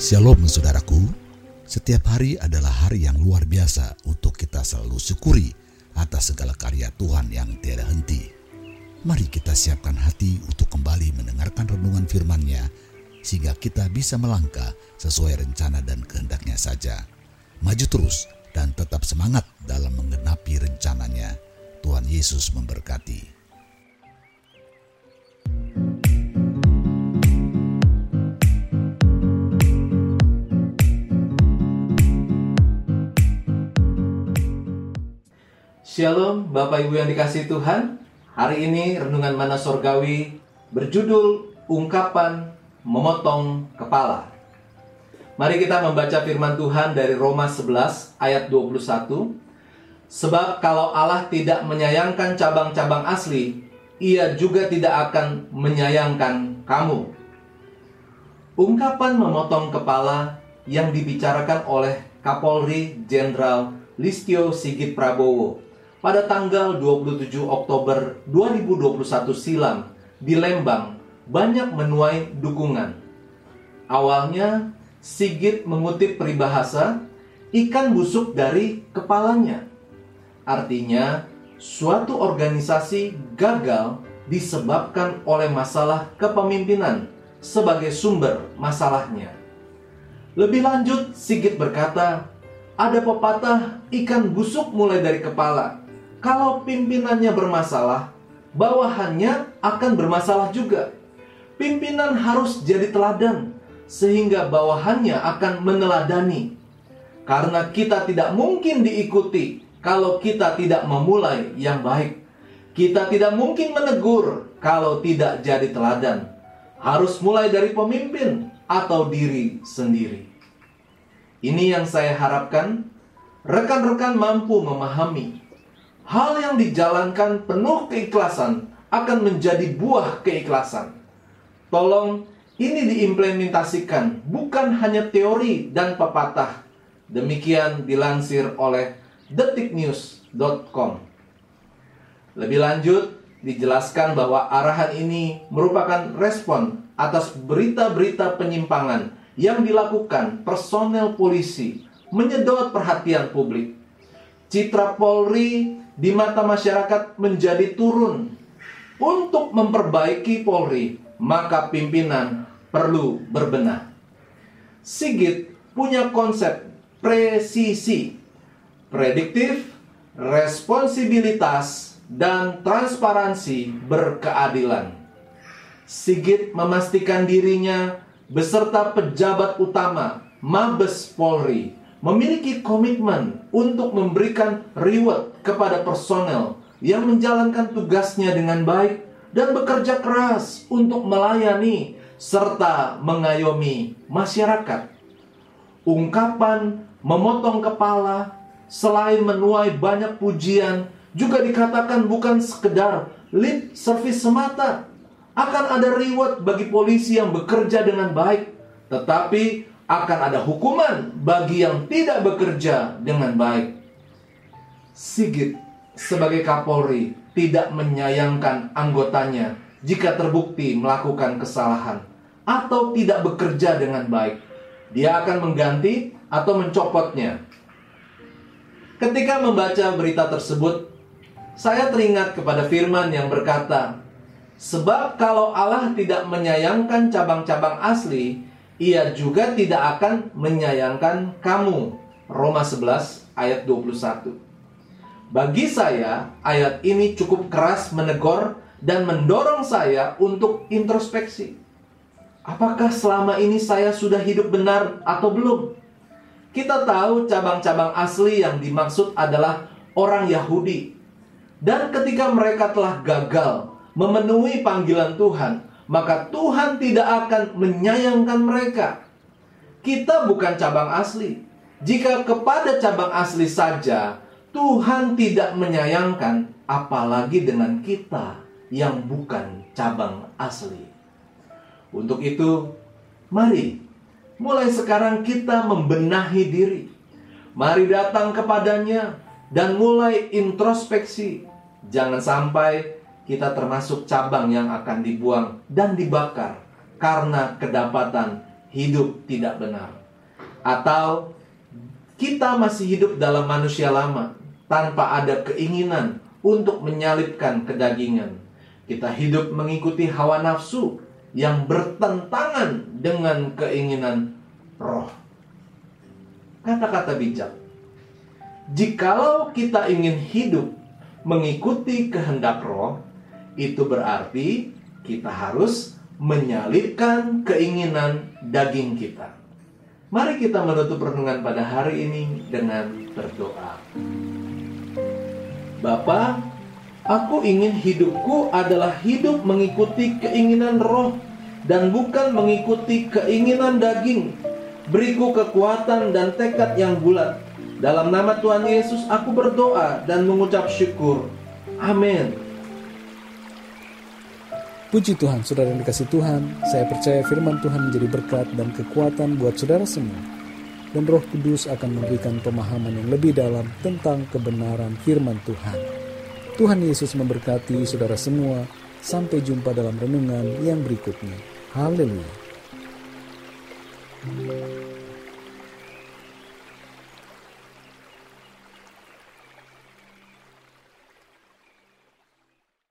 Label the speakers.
Speaker 1: Shalom saudaraku, setiap hari adalah hari yang luar biasa untuk kita selalu syukuri atas segala karya Tuhan yang tiada henti. Mari kita siapkan hati untuk kembali mendengarkan renungan firman-Nya sehingga kita bisa melangkah sesuai rencana dan kehendaknya saja. Maju terus dan tetap semangat dalam menggenapi rencananya. Tuhan Yesus memberkati.
Speaker 2: Shalom Bapak Ibu yang dikasih Tuhan Hari ini Renungan Mana Sorgawi berjudul Ungkapan Memotong Kepala Mari kita membaca firman Tuhan dari Roma 11 ayat 21 Sebab kalau Allah tidak menyayangkan cabang-cabang asli Ia juga tidak akan menyayangkan kamu Ungkapan memotong kepala yang dibicarakan oleh Kapolri Jenderal Listio Sigit Prabowo pada tanggal 27 Oktober 2021 silam di Lembang banyak menuai dukungan. Awalnya, Sigit mengutip peribahasa, ikan busuk dari kepalanya. Artinya, suatu organisasi gagal disebabkan oleh masalah kepemimpinan sebagai sumber masalahnya. Lebih lanjut, Sigit berkata, ada pepatah ikan busuk mulai dari kepala. Kalau pimpinannya bermasalah, bawahannya akan bermasalah juga. Pimpinan harus jadi teladan, sehingga bawahannya akan meneladani. Karena kita tidak mungkin diikuti kalau kita tidak memulai yang baik. Kita tidak mungkin menegur kalau tidak jadi teladan. Harus mulai dari pemimpin atau diri sendiri. Ini yang saya harapkan rekan-rekan mampu memahami hal yang dijalankan penuh keikhlasan akan menjadi buah keikhlasan. Tolong ini diimplementasikan bukan hanya teori dan pepatah. Demikian dilansir oleh detiknews.com. Lebih lanjut, dijelaskan bahwa arahan ini merupakan respon atas berita-berita penyimpangan yang dilakukan personel polisi menyedot perhatian publik. Citra Polri di mata masyarakat menjadi turun. Untuk memperbaiki Polri, maka pimpinan perlu berbenah. Sigit punya konsep presisi, prediktif, responsibilitas, dan transparansi berkeadilan. Sigit memastikan dirinya beserta pejabat utama Mabes Polri memiliki komitmen untuk memberikan reward kepada personel yang menjalankan tugasnya dengan baik dan bekerja keras untuk melayani serta mengayomi masyarakat. Ungkapan memotong kepala selain menuai banyak pujian juga dikatakan bukan sekedar lip service semata. Akan ada reward bagi polisi yang bekerja dengan baik, tetapi akan ada hukuman bagi yang tidak bekerja dengan baik. Sigit sebagai Kapolri tidak menyayangkan anggotanya jika terbukti melakukan kesalahan atau tidak bekerja dengan baik. Dia akan mengganti atau mencopotnya. Ketika membaca berita tersebut, saya teringat kepada firman yang berkata, "Sebab kalau Allah tidak menyayangkan cabang-cabang asli, ia juga tidak akan menyayangkan kamu. Roma 11 ayat 21. Bagi saya, ayat ini cukup keras menegur dan mendorong saya untuk introspeksi. Apakah selama ini saya sudah hidup benar atau belum? Kita tahu cabang-cabang asli yang dimaksud adalah orang Yahudi. Dan ketika mereka telah gagal memenuhi panggilan Tuhan, maka Tuhan tidak akan menyayangkan mereka. Kita bukan cabang asli. Jika kepada cabang asli saja Tuhan tidak menyayangkan, apalagi dengan kita yang bukan cabang asli. Untuk itu, mari mulai sekarang kita membenahi diri, Mari datang kepadanya dan mulai introspeksi. Jangan sampai kita termasuk cabang yang akan dibuang dan dibakar karena kedapatan hidup tidak benar. Atau kita masih hidup dalam manusia lama tanpa ada keinginan untuk menyalipkan kedagingan. Kita hidup mengikuti hawa nafsu yang bertentangan dengan keinginan roh. Kata-kata bijak. Jikalau kita ingin hidup mengikuti kehendak roh, itu berarti kita harus menyalipkan keinginan daging kita. Mari kita menutup renungan pada hari ini dengan berdoa. Bapa, aku ingin hidupku adalah hidup mengikuti keinginan roh dan bukan mengikuti keinginan daging. Beriku kekuatan dan tekad yang bulat dalam nama Tuhan Yesus aku berdoa dan mengucap syukur. Amin.
Speaker 3: Puji Tuhan, saudara yang dikasih Tuhan, saya percaya firman Tuhan menjadi berkat dan kekuatan buat saudara semua. Dan roh kudus akan memberikan pemahaman yang lebih dalam tentang kebenaran firman Tuhan. Tuhan Yesus memberkati saudara semua. Sampai jumpa dalam renungan yang berikutnya. Haleluya.